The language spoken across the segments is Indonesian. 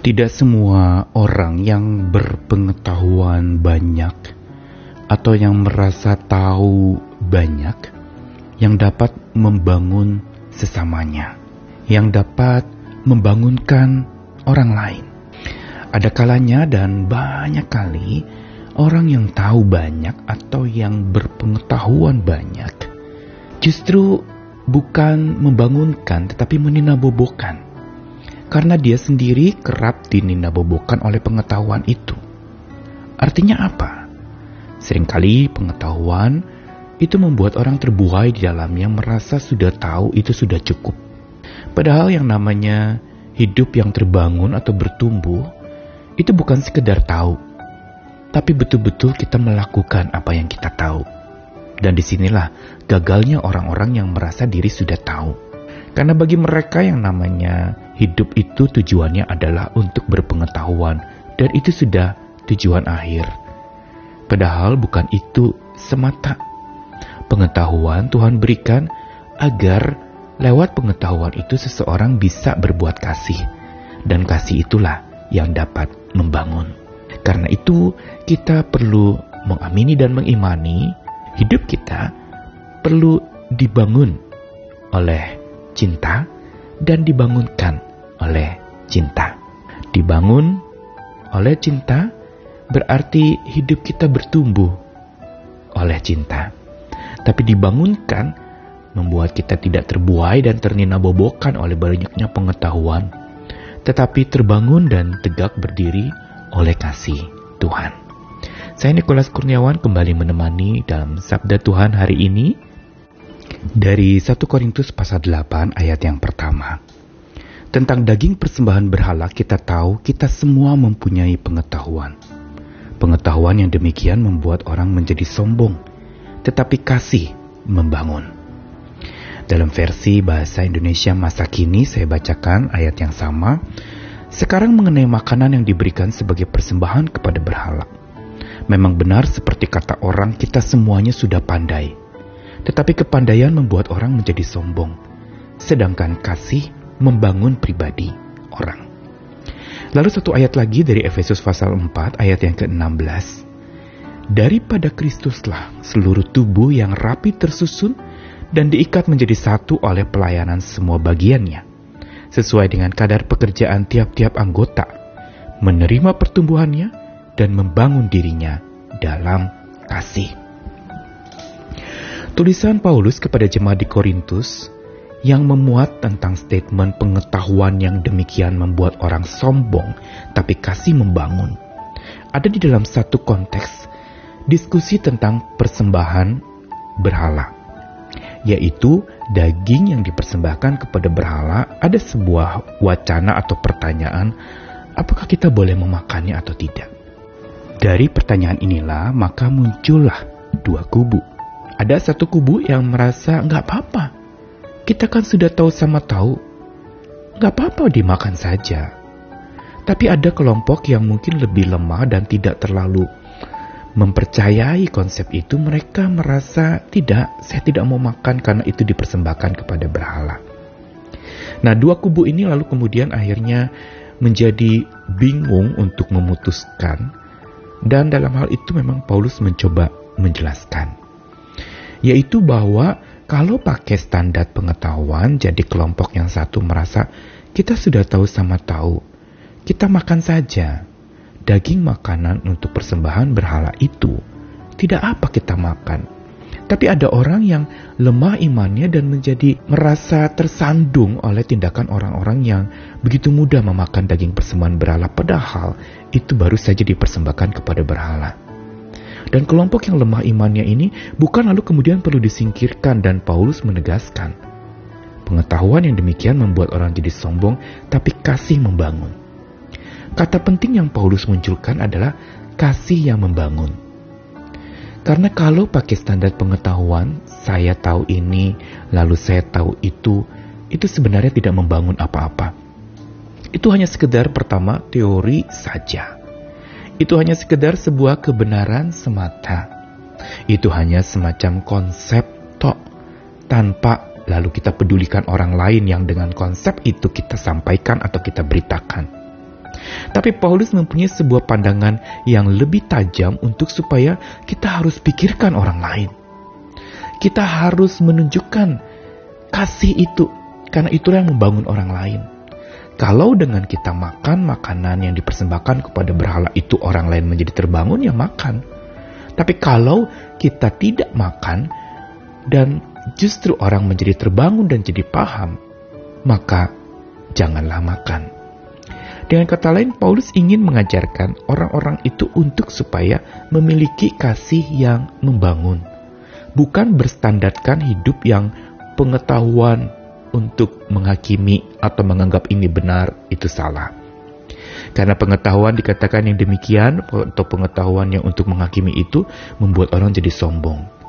Tidak semua orang yang berpengetahuan banyak atau yang merasa tahu banyak yang dapat membangun sesamanya, yang dapat membangunkan orang lain. Ada kalanya dan banyak kali orang yang tahu banyak atau yang berpengetahuan banyak justru bukan membangunkan tetapi meninabobokan karena dia sendiri kerap dininabobokan oleh pengetahuan itu. Artinya apa? Seringkali pengetahuan itu membuat orang terbuai di dalamnya merasa sudah tahu itu sudah cukup. Padahal yang namanya hidup yang terbangun atau bertumbuh itu bukan sekedar tahu, tapi betul-betul kita melakukan apa yang kita tahu. Dan di sinilah gagalnya orang-orang yang merasa diri sudah tahu. Karena bagi mereka yang namanya hidup itu tujuannya adalah untuk berpengetahuan dan itu sudah tujuan akhir. Padahal bukan itu semata. Pengetahuan Tuhan berikan agar lewat pengetahuan itu seseorang bisa berbuat kasih. Dan kasih itulah yang dapat membangun. Karena itu kita perlu mengamini dan mengimani hidup kita perlu dibangun oleh cinta dan dibangunkan oleh cinta. Dibangun oleh cinta berarti hidup kita bertumbuh oleh cinta. Tapi dibangunkan membuat kita tidak terbuai dan terninabobokan oleh banyaknya pengetahuan, tetapi terbangun dan tegak berdiri oleh kasih Tuhan. Saya Nikolas Kurniawan kembali menemani dalam Sabda Tuhan hari ini dari 1 Korintus pasal 8 ayat yang pertama. Tentang daging persembahan berhala kita tahu kita semua mempunyai pengetahuan. Pengetahuan yang demikian membuat orang menjadi sombong, tetapi kasih membangun. Dalam versi bahasa Indonesia masa kini saya bacakan ayat yang sama. Sekarang mengenai makanan yang diberikan sebagai persembahan kepada berhala. Memang benar seperti kata orang kita semuanya sudah pandai. Tetapi kepandaian membuat orang menjadi sombong. Sedangkan kasih membangun pribadi orang. Lalu satu ayat lagi dari Efesus pasal 4 ayat yang ke-16. Daripada Kristuslah seluruh tubuh yang rapi tersusun dan diikat menjadi satu oleh pelayanan semua bagiannya. Sesuai dengan kadar pekerjaan tiap-tiap anggota, menerima pertumbuhannya dan membangun dirinya dalam kasih. Tulisan Paulus kepada jemaat di Korintus yang memuat tentang statement pengetahuan yang demikian membuat orang sombong, tapi kasih membangun. Ada di dalam satu konteks diskusi tentang persembahan berhala, yaitu daging yang dipersembahkan kepada berhala. Ada sebuah wacana atau pertanyaan, apakah kita boleh memakannya atau tidak? Dari pertanyaan inilah maka muncullah dua kubu. Ada satu kubu yang merasa nggak apa-apa, kita kan sudah tahu sama tahu. Gak apa-apa dimakan saja. Tapi ada kelompok yang mungkin lebih lemah dan tidak terlalu mempercayai konsep itu. Mereka merasa tidak, saya tidak mau makan karena itu dipersembahkan kepada berhala. Nah, dua kubu ini lalu kemudian akhirnya menjadi bingung untuk memutuskan. Dan dalam hal itu memang Paulus mencoba menjelaskan. Yaitu bahwa kalau pakai standar pengetahuan, jadi kelompok yang satu merasa kita sudah tahu sama tahu, kita makan saja. Daging makanan untuk persembahan berhala itu tidak apa kita makan. Tapi ada orang yang lemah imannya dan menjadi merasa tersandung oleh tindakan orang-orang yang begitu mudah memakan daging persembahan berhala padahal itu baru saja dipersembahkan kepada berhala. Dan kelompok yang lemah imannya ini bukan lalu kemudian perlu disingkirkan dan Paulus menegaskan. Pengetahuan yang demikian membuat orang jadi sombong, tapi kasih membangun. Kata penting yang Paulus munculkan adalah kasih yang membangun. Karena kalau pakai standar pengetahuan, saya tahu ini, lalu saya tahu itu, itu sebenarnya tidak membangun apa-apa. Itu hanya sekedar pertama teori saja. Itu hanya sekedar sebuah kebenaran semata. Itu hanya semacam konsep tok tanpa lalu kita pedulikan orang lain yang dengan konsep itu kita sampaikan atau kita beritakan. Tapi Paulus mempunyai sebuah pandangan yang lebih tajam untuk supaya kita harus pikirkan orang lain. Kita harus menunjukkan kasih itu, karena itulah yang membangun orang lain. Kalau dengan kita makan makanan yang dipersembahkan kepada berhala itu orang lain menjadi terbangun, ya makan. Tapi kalau kita tidak makan dan justru orang menjadi terbangun dan jadi paham, maka janganlah makan. Dengan kata lain, Paulus ingin mengajarkan orang-orang itu untuk supaya memiliki kasih yang membangun, bukan berstandarkan hidup yang pengetahuan untuk menghakimi atau menganggap ini benar itu salah. Karena pengetahuan dikatakan yang demikian atau pengetahuan yang untuk menghakimi itu membuat orang jadi sombong.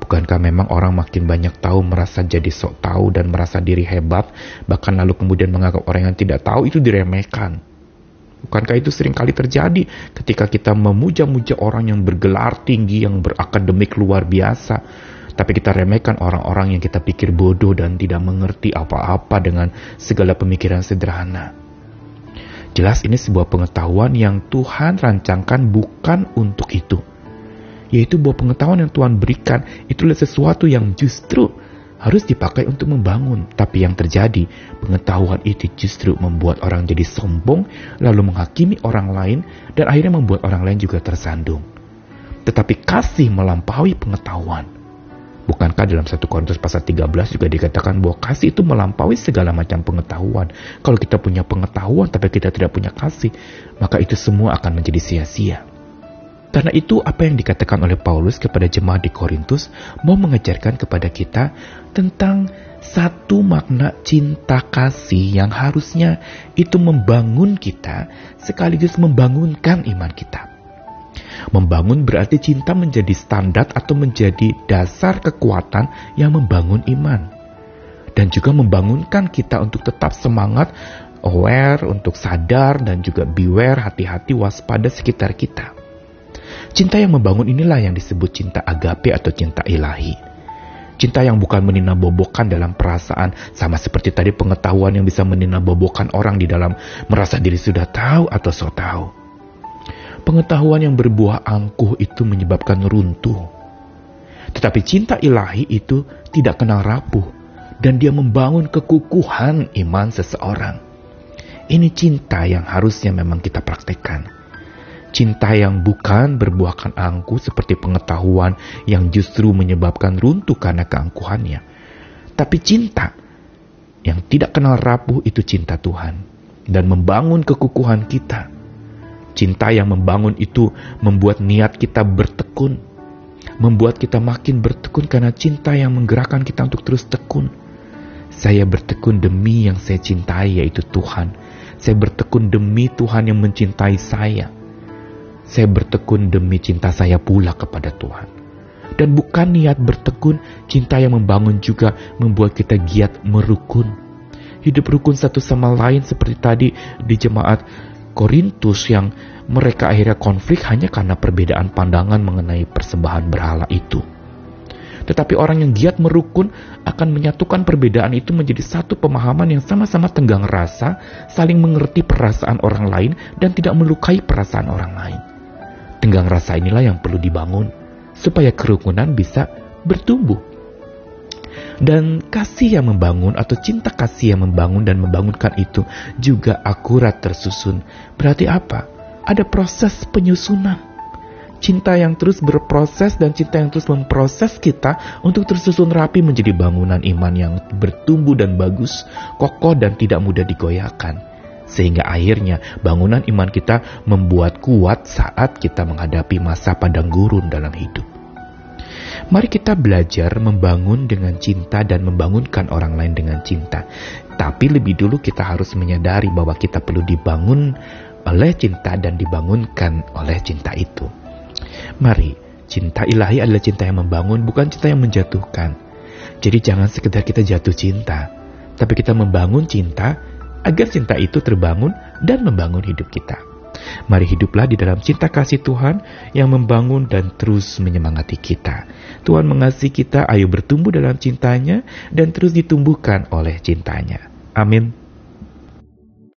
Bukankah memang orang makin banyak tahu merasa jadi sok tahu dan merasa diri hebat, bahkan lalu kemudian menganggap orang yang tidak tahu itu diremehkan. Bukankah itu sering kali terjadi ketika kita memuja-muja orang yang bergelar tinggi, yang berakademik luar biasa, tapi kita remehkan orang-orang yang kita pikir bodoh dan tidak mengerti apa-apa dengan segala pemikiran sederhana. Jelas ini sebuah pengetahuan yang Tuhan rancangkan bukan untuk itu. Yaitu bahwa pengetahuan yang Tuhan berikan itulah sesuatu yang justru harus dipakai untuk membangun. Tapi yang terjadi, pengetahuan itu justru membuat orang jadi sombong, lalu menghakimi orang lain, dan akhirnya membuat orang lain juga tersandung. Tetapi kasih melampaui pengetahuan. Bukankah dalam 1 Korintus pasal 13 juga dikatakan bahwa kasih itu melampaui segala macam pengetahuan. Kalau kita punya pengetahuan tapi kita tidak punya kasih, maka itu semua akan menjadi sia-sia. Karena itu apa yang dikatakan oleh Paulus kepada jemaat di Korintus mau mengajarkan kepada kita tentang satu makna cinta kasih yang harusnya itu membangun kita sekaligus membangunkan iman kita. Membangun berarti cinta menjadi standar atau menjadi dasar kekuatan yang membangun iman. Dan juga membangunkan kita untuk tetap semangat, aware, untuk sadar, dan juga beware, hati-hati, waspada sekitar kita. Cinta yang membangun inilah yang disebut cinta agape atau cinta ilahi. Cinta yang bukan menina bobokan dalam perasaan, sama seperti tadi pengetahuan yang bisa menina bobokan orang di dalam merasa diri sudah tahu atau so tahu Pengetahuan yang berbuah angkuh itu menyebabkan runtuh. Tetapi cinta ilahi itu tidak kenal rapuh dan dia membangun kekukuhan iman seseorang. Ini cinta yang harusnya memang kita praktekkan. Cinta yang bukan berbuahkan angkuh seperti pengetahuan yang justru menyebabkan runtuh karena keangkuhannya. Tapi cinta yang tidak kenal rapuh itu cinta Tuhan dan membangun kekukuhan kita Cinta yang membangun itu membuat niat kita bertekun, membuat kita makin bertekun karena cinta yang menggerakkan kita untuk terus tekun. Saya bertekun demi yang saya cintai, yaitu Tuhan. Saya bertekun demi Tuhan yang mencintai saya. Saya bertekun demi cinta saya pula kepada Tuhan. Dan bukan niat bertekun, cinta yang membangun juga membuat kita giat merukun. Hidup rukun satu sama lain seperti tadi di jemaat Korintus yang mereka akhirnya konflik hanya karena perbedaan pandangan mengenai persembahan berhala itu. Tetapi orang yang giat merukun akan menyatukan perbedaan itu menjadi satu pemahaman yang sama-sama tenggang rasa, saling mengerti perasaan orang lain, dan tidak melukai perasaan orang lain. Tenggang rasa inilah yang perlu dibangun, supaya kerukunan bisa bertumbuh dan kasih yang membangun atau cinta kasih yang membangun dan membangunkan itu juga akurat tersusun. Berarti apa? Ada proses penyusunan. Cinta yang terus berproses dan cinta yang terus memproses kita untuk tersusun rapi menjadi bangunan iman yang bertumbuh dan bagus, kokoh dan tidak mudah digoyahkan. Sehingga akhirnya bangunan iman kita membuat kuat saat kita menghadapi masa padang gurun dalam hidup. Mari kita belajar membangun dengan cinta dan membangunkan orang lain dengan cinta. Tapi lebih dulu kita harus menyadari bahwa kita perlu dibangun oleh cinta dan dibangunkan oleh cinta itu. Mari, cinta ilahi adalah cinta yang membangun, bukan cinta yang menjatuhkan. Jadi jangan sekedar kita jatuh cinta, tapi kita membangun cinta agar cinta itu terbangun dan membangun hidup kita. Mari hiduplah di dalam cinta kasih Tuhan yang membangun dan terus menyemangati kita. Tuhan mengasihi kita, ayo bertumbuh dalam cintanya dan terus ditumbuhkan oleh cintanya. Amin.